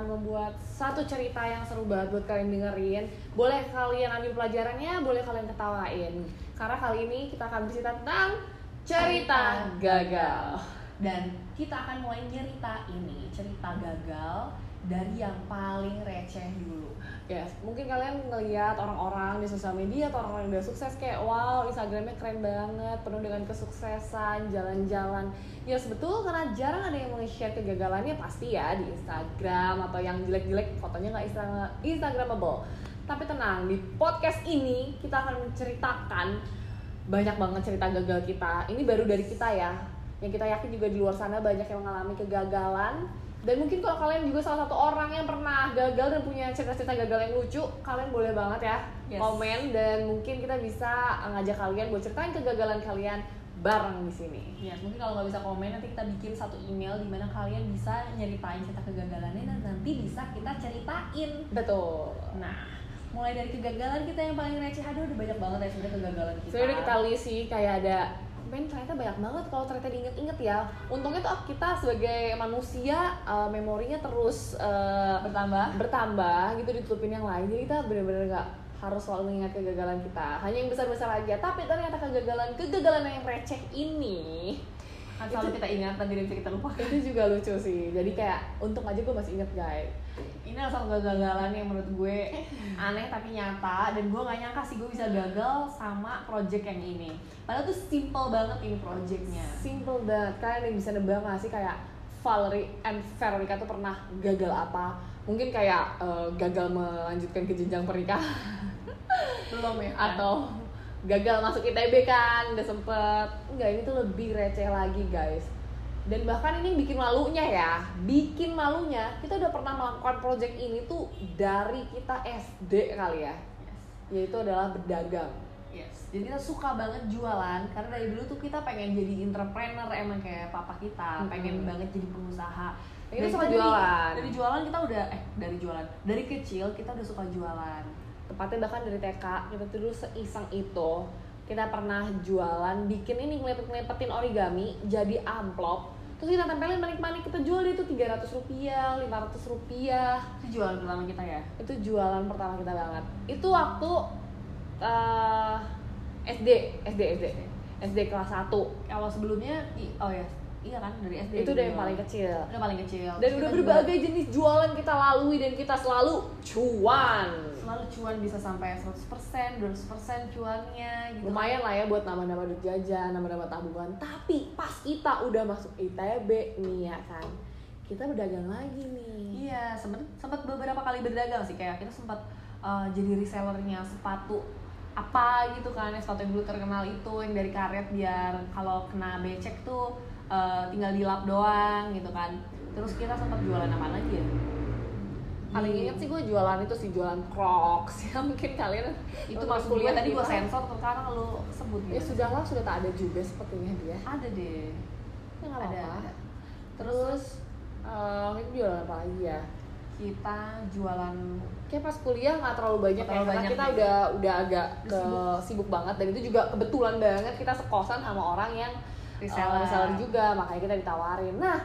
akan membuat satu cerita yang seru banget buat kalian dengerin. Boleh kalian ambil pelajarannya, boleh kalian ketawain. Karena kali ini kita akan bercerita tentang cerita gagal Dan kita akan mulai cerita ini, cerita gagal dari yang paling receh dulu. Yes, mungkin kalian ngeliat orang-orang di sosial media atau orang-orang yang udah sukses kayak wow Instagramnya keren banget, penuh dengan kesuksesan, jalan-jalan. Ya betul karena jarang ada yang nge-share kegagalannya pasti ya di Instagram atau yang jelek-jelek fotonya nggak Insta- Instagramable. Tapi tenang di podcast ini kita akan menceritakan banyak banget cerita gagal kita. Ini baru dari kita ya. Yang kita yakin juga di luar sana banyak yang mengalami kegagalan dan mungkin kalau kalian juga salah satu orang yang pernah gagal dan punya cerita-cerita gagal yang lucu, kalian boleh banget ya Yes. komen dan mungkin kita bisa ngajak kalian buat ceritain kegagalan kalian bareng di sini. Ya, mungkin kalau nggak bisa komen nanti kita bikin satu email di mana kalian bisa nyeritain cerita kegagalannya dan nanti bisa kita ceritain. Betul. Nah, mulai dari kegagalan kita yang paling receh, aduh udah banyak banget ya sebenarnya kegagalan kita. Sebenarnya kita list sih kayak ada men ternyata banyak banget kalau ternyata diinget-inget ya. Untungnya tuh kita sebagai manusia uh, memorinya terus uh, bertambah. bertambah gitu ditutupin yang lain jadi kita benar-benar nggak harus selalu mengingat kegagalan kita hanya yang besar-besar aja tapi ternyata kegagalan kegagalan yang receh ini Kan selalu kita ingat dan tidak bisa kita lupakan. itu juga lucu sih jadi kayak untung aja gue masih inget guys Ini adalah satu kegagalan yang menurut gue aneh tapi nyata dan gue nggak nyangka sih gue bisa gagal sama project yang ini. Padahal tuh simple banget ini projectnya. simple banget kalian yang bisa nebak nggak sih kayak Valerie and Veronica tuh pernah gagal apa mungkin kayak eh, gagal melanjutkan ke jenjang pernikahan Belum ya? atau gagal masuk ITB kan udah sempet enggak ini tuh lebih receh lagi guys dan bahkan ini bikin malunya ya bikin malunya kita udah pernah melakukan project ini tuh dari kita SD kali ya Yes. yaitu adalah berdagang Yes, jadi kita suka banget jualan karena dari dulu tuh kita pengen jadi entrepreneur emang kayak papa kita, Mm-mm. pengen banget jadi pengusaha. Kita suka dari- jualan. Dari jualan kita udah eh dari jualan. Dari kecil kita udah suka jualan. tepatnya bahkan dari TK kita tuh dulu seiseng itu kita pernah jualan bikin ini ngelepet-ngelepetin origami jadi amplop. Terus kita tempelin manik-manik kita jual itu 300 rupiah 500 rupiah. Itu jualan pertama kita ya. itu jualan pertama kita banget. Itu waktu eh, SD SD SD SD kelas 1 Kalau sebelumnya oh ya, iya kan dari SD. itu udah yang paling kecil Udah paling kecil. dan udah berbagai jenis jualan kita lalui dan kita selalu cuan juga selalu cuan bisa sampai 100%, 200% cuannya gitu. lumayan lah ya buat nama-nama duit jajan, nama-nama tabungan. Tapi pas kita udah masuk ITB nih ya kan, kita berdagang lagi nih. Iya, sempat sempat beberapa kali berdagang sih kayak kita sempat uh, jadi resellernya sepatu apa gitu kan, yang sepatu yang dulu terkenal itu yang dari karet biar kalau kena becek tuh uh, tinggal dilap doang gitu kan. Terus kita sempat jualan apa lagi ya? Paling inget sih gue jualan itu sih jualan Crocs ya mungkin kalian itu pas kuliah tadi kita- sensor sekarang lu sebut Ya gitu. sudahlah sudah tak ada juga sepertinya dia. Ada deh. Ya nggak Ada, ada. Terus eh itu jualan apa lagi ya? Kita jualan Kayak pas kuliah nggak terlalu banyak Nggak terlalu ya karena banyak kita deh. udah udah agak ke sibuk. banget dan itu juga kebetulan banget kita sekosan sama orang yang reseller. reseller, reseller juga makanya kita ditawarin. Nah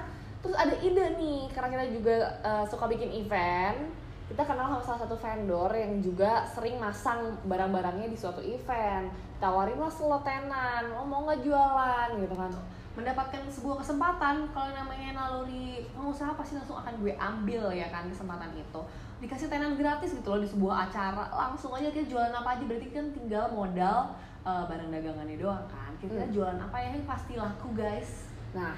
terus ada ide nih karena kita juga eh, suka bikin event kita kenal sama salah satu vendor yang juga sering masang barang-barangnya di suatu event. Tawarin lah selotenan lo mau nggak jualan? Gitu kan. Mendapatkan sebuah kesempatan kalau namanya naluri pengusaha pasti langsung akan gue ambil ya kan kesempatan itu dikasih tenan gratis gitu loh di sebuah acara langsung aja kita jualan apa aja berarti kan tinggal modal eh, barang dagangannya doang kan kita Hmm. jualan apa ya yang pasti laku guys Nah,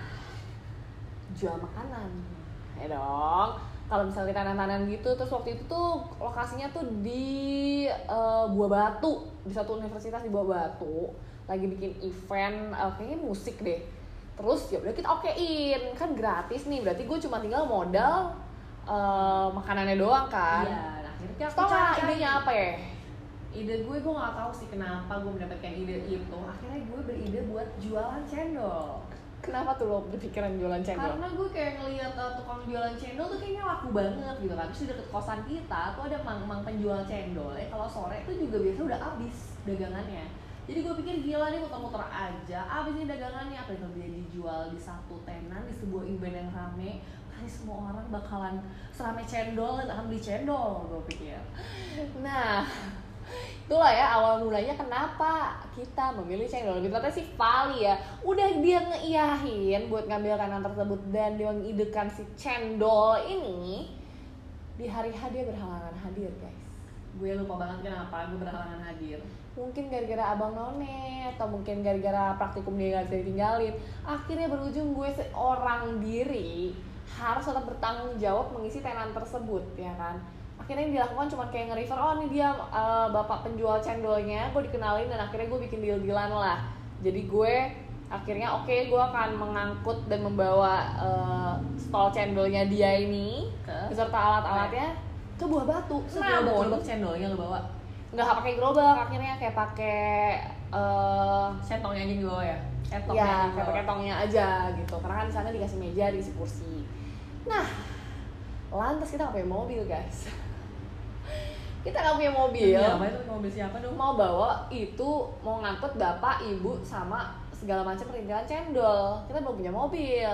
jual makanan. Ya dong. Kalau misalnya tanah-tanah gitu, terus waktu itu tuh lokasinya tuh di eh, Buah Batu, di satu universitas di Buah Batu, lagi bikin event, eh, kayaknya musik deh. Terus ya udah kita okein, kan gratis nih, berarti gue cuma tinggal modal eh, makanannya doang kan. iya akhirnya aku Tau cari-cari. idenya apa ya? ide gue gue nggak tahu sih kenapa gue mendapatkan ide itu akhirnya gue beride buat jualan cendol Kenapa tuh lo berpikiran jualan cendol? karena gue kayak ngeliat uh, tukang jualan cendol tuh kayaknya laku banget gitu kan terus di deket kosan kita tuh ada mang-mang penjual cendol ya kalau sore tuh juga biasa udah habis dagangannya jadi gue pikir gila nih muter-muter aja abis ini dagangannya apa itu dia dijual di satu tenan di sebuah event yang rame kali semua orang bakalan selama cendol dan akan beli cendol gue pikir Nah, itulah ya awal mulanya kenapa kita memilih cendol. Lebih tepatnya si Vali ya, udah dia ngeiyahin buat ngambil kanan tersebut dan dia mengidekan si cendol ini di hari H dia berhalangan hadir guys. gue lupa banget kenapa gue berhalangan hadir Mungkin gara-gara abang none atau mungkin gara-gara praktikum dia gak bisa ditinggalin. Akhirnya berujung gue seorang diri harus tetap bertanggung jawab mengisi tenan tersebut ya kan? Akhirnya yang dilakukan cuma kayak nge-refer oh ini dia uh, bapak penjual cendolnya gue dikenalin dan akhirnya gue bikin deal-dealan lah. Jadi gue akhirnya oke gue akan mengangkut dan membawa uh, stol cendolnya dia ini Ke? beserta alat-alatnya ke buah batu namun namun cendolnya lo bawa? Nggak pakai gerobak akhirnya kayak pakai uh, centongnya aja di bawah ya? Centongnya ya kayak pakai tongnya aja gitu. Karena kan di sana dikasih meja diisi kursi nah lantas kita nggak punya mobil guys. Kita nggak punya mobil. Iya, apa itu? Mobil siapa dong? Mau bawa itu mau ngangkut bapak ibu sama segala macam perintilan cendol. Kita belum punya mobil.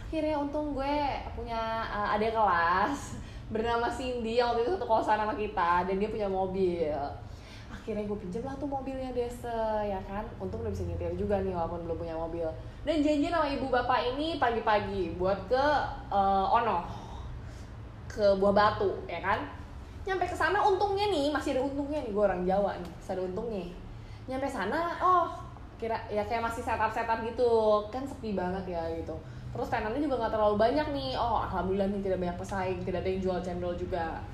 Akhirnya untung gue punya uh, adik kelas bernama Cindy yang waktu itu satu kosan sama kita dan dia punya mobil akhirnya gue pinjam lah tuh mobilnya Desa ya kan? Untung udah bisa nyetir juga nih walaupun belum punya mobil. Dan janji sama ibu bapak ini pagi-pagi buat ke uh, Ono. Ke Buah Batu ya kan? Nyampe ke sana untungnya nih masih ada untungnya nih gue orang Jawa nih masih ada untungnya. Nyampe sana oh kira ya kayak masih setup gitu. Kan sepi banget ya gitu. Terus tenannya juga nggak terlalu banyak nih. Oh alhamdulillah nih tidak banyak pesaing tidak ada yang jual cendol juga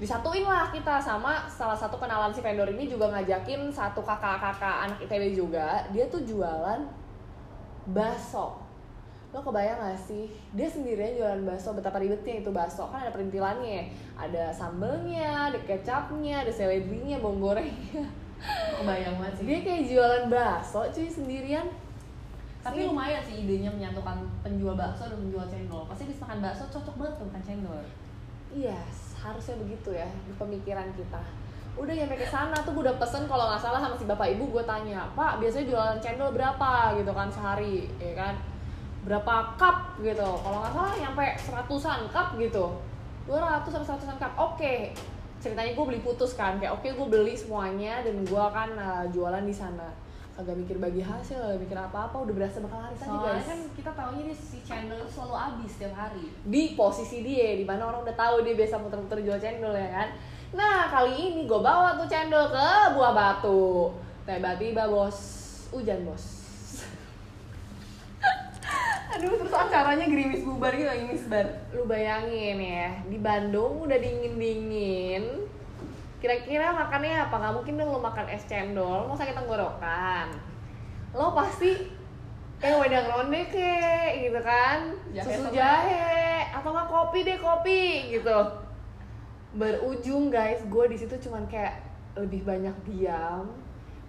disatuin lah kita sama salah satu kenalan si vendor ini juga ngajakin satu kakak-kakak anak ITB juga. Dia tuh jualan bakso. Lo kebayang gak sih? Dia sendirian jualan bakso betapa ribetnya itu bakso. Kan ada perintilannya ada sambelnya ada kecapnya ada selebrinya bawang gorengnya. Kebayang banget sih. Dia kayak jualan bakso cuy sendirian. Tapi lumayan sih idenya menyatukan penjual bakso dan penjual cendol. Pasti bisa makan bakso cocok banget tuh makan cendol. Iya, harusnya begitu ya di pemikiran kita. Udah nyampe ke sana tuh gue udah pesen kalau nggak salah sama si bapak ibu gue tanya, Pak biasanya jualan cendol berapa gitu kan sehari, ya kan? Berapa cup gitu? Kalau nggak salah nyampe seratusan cup gitu, 200 sampai seratusan cup. Oke, ceritanya gue beli putus kan, kayak oke gue beli semuanya dan gue akan uh, jualan di sana. Kagak mikir bagi hasil, kagak mikir apa-apa, udah berasa bakal laris aja soalnya guys. kan kita taunya dia si itu selalu habis tiap hari. Di posisi dia di mana orang udah tahu dia biasa muter-muter jual cendol ya kan? Nah kali ini gue bawa tuh cendol ke buah batu. Tiba-tiba bos. Hujan bos. Aduh terus acaranya gerimis bubar gitu gerimis bar? Lu bayangin ya di Bandung udah dingin-dingin kira-kira makannya apa? Nggak mungkin dong lo makan es cendol mau sakit tenggorokan? Lo pasti kayak wedang ronde kek gitu kan? Jahe susu jahe atau nggak kopi deh kopi gitu. Berujung guys gue di situ cuman kayak lebih banyak diam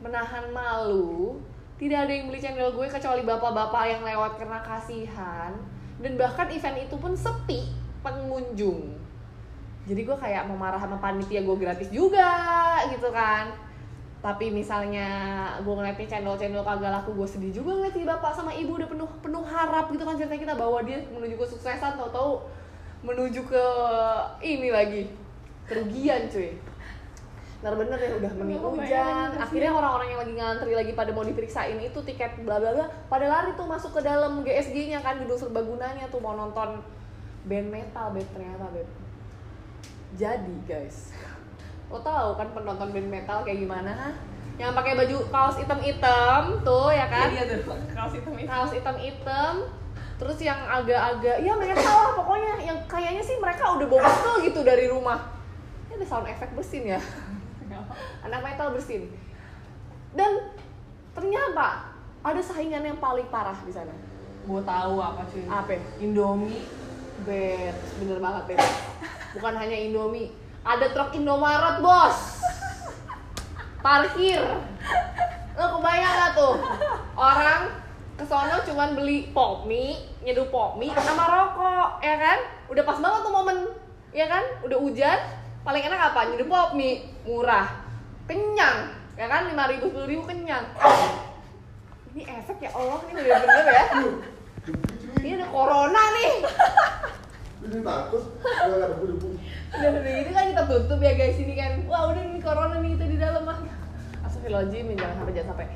menahan malu. Tidak ada yang beli channel gue kecuali bapak-bapak yang lewat karena kasihan. Dan bahkan event itu pun sepi pengunjung jadi gue kayak mau marah sama panitia gue gratis juga gitu kan. Tapi misalnya gue ngeliatnya channel-channel kagak laku gue sedih juga ngeliat si bapak sama ibu udah penuh penuh harap gitu kan ceritanya kita bawa dia menuju kesuksesan tau-tau menuju ke ini lagi kerugian cuy. Bener-bener ya udah mending hujan. akhirnya orang-orang yang lagi ngantri lagi pada mau diperiksain itu tiket bla bla bla pada lari tuh masuk ke dalam GSG-nya kan gedung serbagunanya tuh mau nonton band metal band ternyata band jadi guys. Lo tahu kan penonton band metal kayak gimana? Yang pakai baju kaos hitam-hitam tuh ya kan? Iya tuh. Kaos hitam itu kaos hitam-hitam. Terus yang agak-agak ya metal lah pokoknya. Yang kayaknya sih mereka udah bawa bekal gitu dari rumah. Ini ada sound effect bersin ya? Anak metal bersin. Dan ternyata ada saingan yang paling parah di sana. Gue tahu apa cuy. Apa? Indomie. Bet bener banget bet bukan hanya Indomie. Ada truk Indomaret bos. Parkir. Lo kebayang gak tuh? Orang kesono cuman beli pop mie nyeduh pop mie sama rokok ya kan? Udah pas banget tuh momen ya kan? Udah hujan paling enak apa? Nyeduh pop mie. Murah. Kenyang ya kan? lima ribu sepuluh ribu kenyang. Ini efek ya Allah ini bener-bener ya. Ini ada corona nih takut nggak ada debu-debu udah udah gitu kan kita tutup ya guys ini kan. Wah udah nih corona nih kita di dalam mah Astagfirullahaladzim, jangan sampai jangan sampai.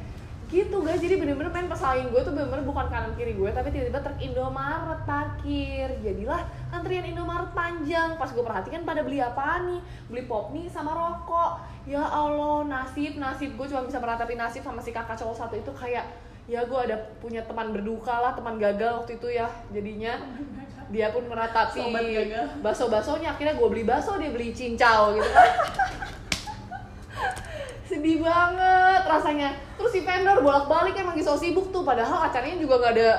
Gitu guys jadi bener-bener main pesaing gue tuh bener-bener bukan kanan kiri gue tapi tiba-tiba truk Indomaret parkir. Jadilah antrian Indomaret panjang. Pas gue perhatikan pada beli apa nih? Beli pop mie sama rokok. Ya Allah nasib nasib. Gue cuma bisa meratapi nasib sama si kakak cowok satu itu kayak ya gue ada punya teman berduka lah teman gagal waktu itu ya jadinya dia pun meratapi gagal. baso-basonya akhirnya gue beli baso dia beli cincau gitu kan. Sedih banget rasanya. Terus si vendor bolak-balik emang so sibuk tuh. Padahal acaranya juga nggak ada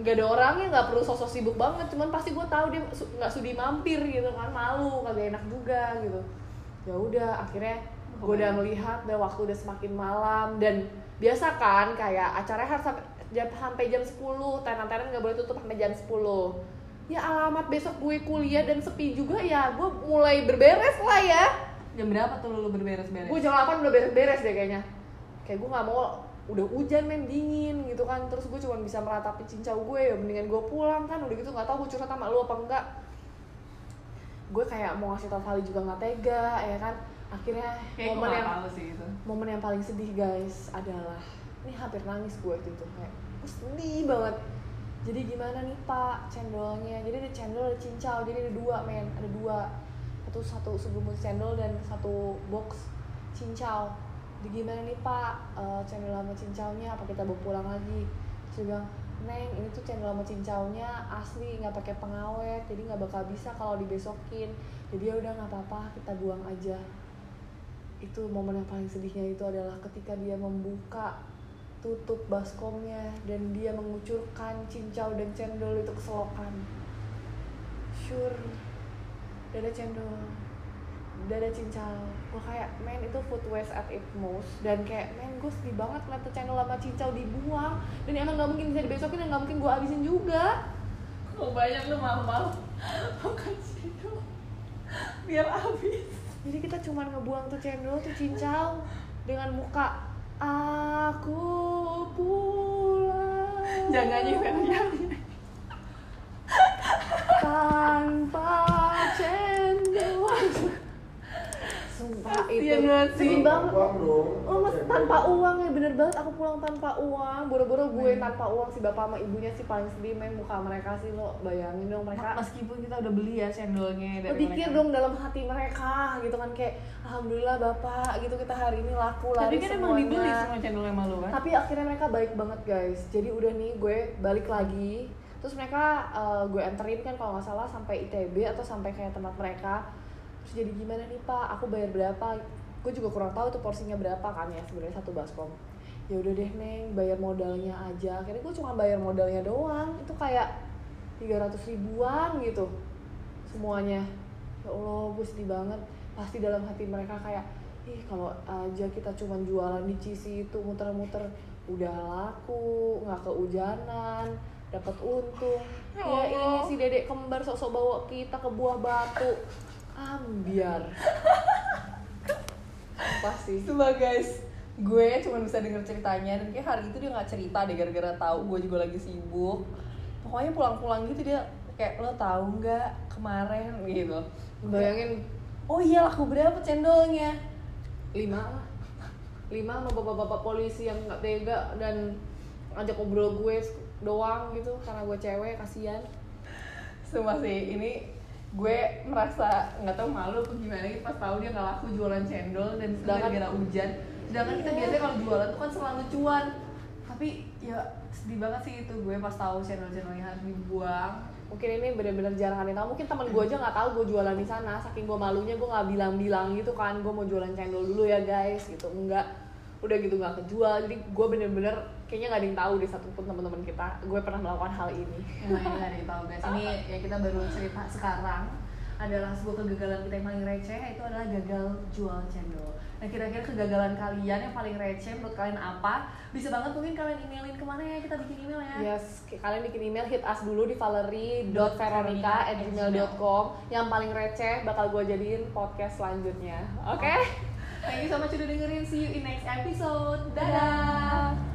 nggak ada orangnya nggak perlu sosok sibuk banget. Cuman pasti gue tahu dia su- nggak sudi mampir gitu kan malu kagak enak juga gitu. Ya udah akhirnya gue udah melihat udah waktu udah semakin malam. Dan biasa kan kayak acaranya harus sampai jam sampai jam 10 tenan-tenan nggak boleh tutup sampai jam 10 ya alamat besok gue kuliah dan sepi juga ya gue mulai berberes lah ya. Jam berapa tuh lu berberes-beres? Gue jam 8 udah beres-beres deh kayaknya. Kayak gue nggak mau udah hujan men dingin gitu kan. Terus gue cuma bisa meratapi cincau gue ya mendingan gue pulang kan. Udah gitu nggak tahu gue curhat sama lu apa enggak. Gue kayak mau ngasih tau Vali juga nggak tega ya kan. Akhirnya kayak momen yang sih itu. momen yang paling sedih guys adalah ini hampir nangis gue waktu itu. Kayak gue sedih banget jadi gimana nih pak cendolnya? Jadi ada cendol ada cincau jadi ada dua men. Ada dua. Satu satu sebelum cendol dan satu box cincau. Jadi gimana nih pak Eh, cendol sama cincaunya? Apa kita bawa pulang lagi? Terus dia bilang neng ini tuh cendol sama cincaunya asli nggak pakai pengawet jadi nggak bakal bisa kalau dibesokin. Jadi ya udah nggak apa-apa kita buang aja. Itu momen yang paling sedihnya itu adalah ketika dia membuka tutup baskomnya dan dia mengucurkan cincau dan cendol itu ke selokan. Sure dada cendol dada cincau. Gue kayak men itu food waste at its most. Dan kayak men gue sedih banget ngeliat tuh cendol sama cincau dibuang. Dan emang nggak mungkin bisa dibesokin dan nggak mungkin gue habisin juga. Kok banyak lu malam-malam makan situ biar habis. Jadi kita cuma ngebuang tuh cendol tuh cincau dengan muka aku pulang jangan nyanyi tanpa cendol. Sumpah itu Kasian banget sih. sedih banget uang. dong Oh mas tanpa uang ya bener banget. Aku pulang tanpa uang. Boro-boro gue tanpa uang si bapak sama ibunya sih paling sedih main muka mereka sih lo bayangin dong mereka. Meskipun kita udah beli ya cendolnya lo dari pikir mereka. dong dalam hati mereka gitu kan kayak alhamdulillah bapak gitu kita hari ini laku laris tapi kan emang dibeli semua cendol sama lu kan? Tapi akhirnya mereka baik banget guys. Jadi udah nih gue balik lagi. Terus mereka eh, gue anterin kan kalau nggak salah sampai ITB atau sampai kayak tempat mereka. Terus jadi gimana nih pak? Aku bayar berapa gue juga kurang tahu tuh porsinya berapa kan ya sebenarnya satu baskom. Ya udah deh neng bayar modalnya aja. Akhirnya gue cuma bayar modalnya doang. Itu kayak 300 ribuan gitu semuanya. Ya allah gue sedih banget. Pasti dalam hati mereka kayak ih kalau aja kita cuma jualan di Cisi itu muter-muter udah laku nggak kehujanan dapat untung. Ya ya ini si dedek kembar sok-sok bawa kita ke buah batu. Ambiar pasti Coba guys, gue cuma bisa denger ceritanya dan kayak hari itu dia nggak cerita deh gara-gara tahu gue juga lagi sibuk. Pokoknya pulang-pulang gitu dia kayak lo tahu nggak kemarin gitu. bayangin Oh iya laku berapa cendolnya? lima lah lima sama bapak-bapak polisi yang nggak tega dan ngajak ngobrol gue doang gitu karena gue cewek kasihan Sumpah sih ini gue merasa nggak tahu malu apa gimana gitu pas tahu dia nggak laku jualan cendol dan Sedangkan- gara-gara hujan. Sedangkan kita biasanya kalau jualan tuh kan selalu cuan. Tapi ya sedih banget sih itu gue pas tahu cendol-cendolnya harus dibuang. mungkin ini bener-bener jarang tahu mungkin temen gue aja nggak tahu gue jualan di sana saking gue malunya gue nggak bilang-bilang gitu kan gue mau jualan cendol dulu ya guys gitu enggak udah gitu nggak kejual jadi gue bener-bener kayaknya nggak ada yang tahu deh satupun teman-teman kita. Gue pernah melakukan hal ini. Nggak ada yang tahu. Guys ini ya kita baru cerita sekarang adalah sebuah kegagalan kita yang paling receh itu adalah gagal jual cendol. Nah kira-kira kegagalan kalian yang paling receh menurut kalian apa? Bisa banget mungkin kalian emailin ke mana ya? Kita bikin email ya. Yes, kalian bikin email hit us dulu di valerie.veronica@gmail.com yang paling receh bakal gue jadiin podcast selanjutnya. Oke? thank you so much udah dengerin. See you in next episode. Dadah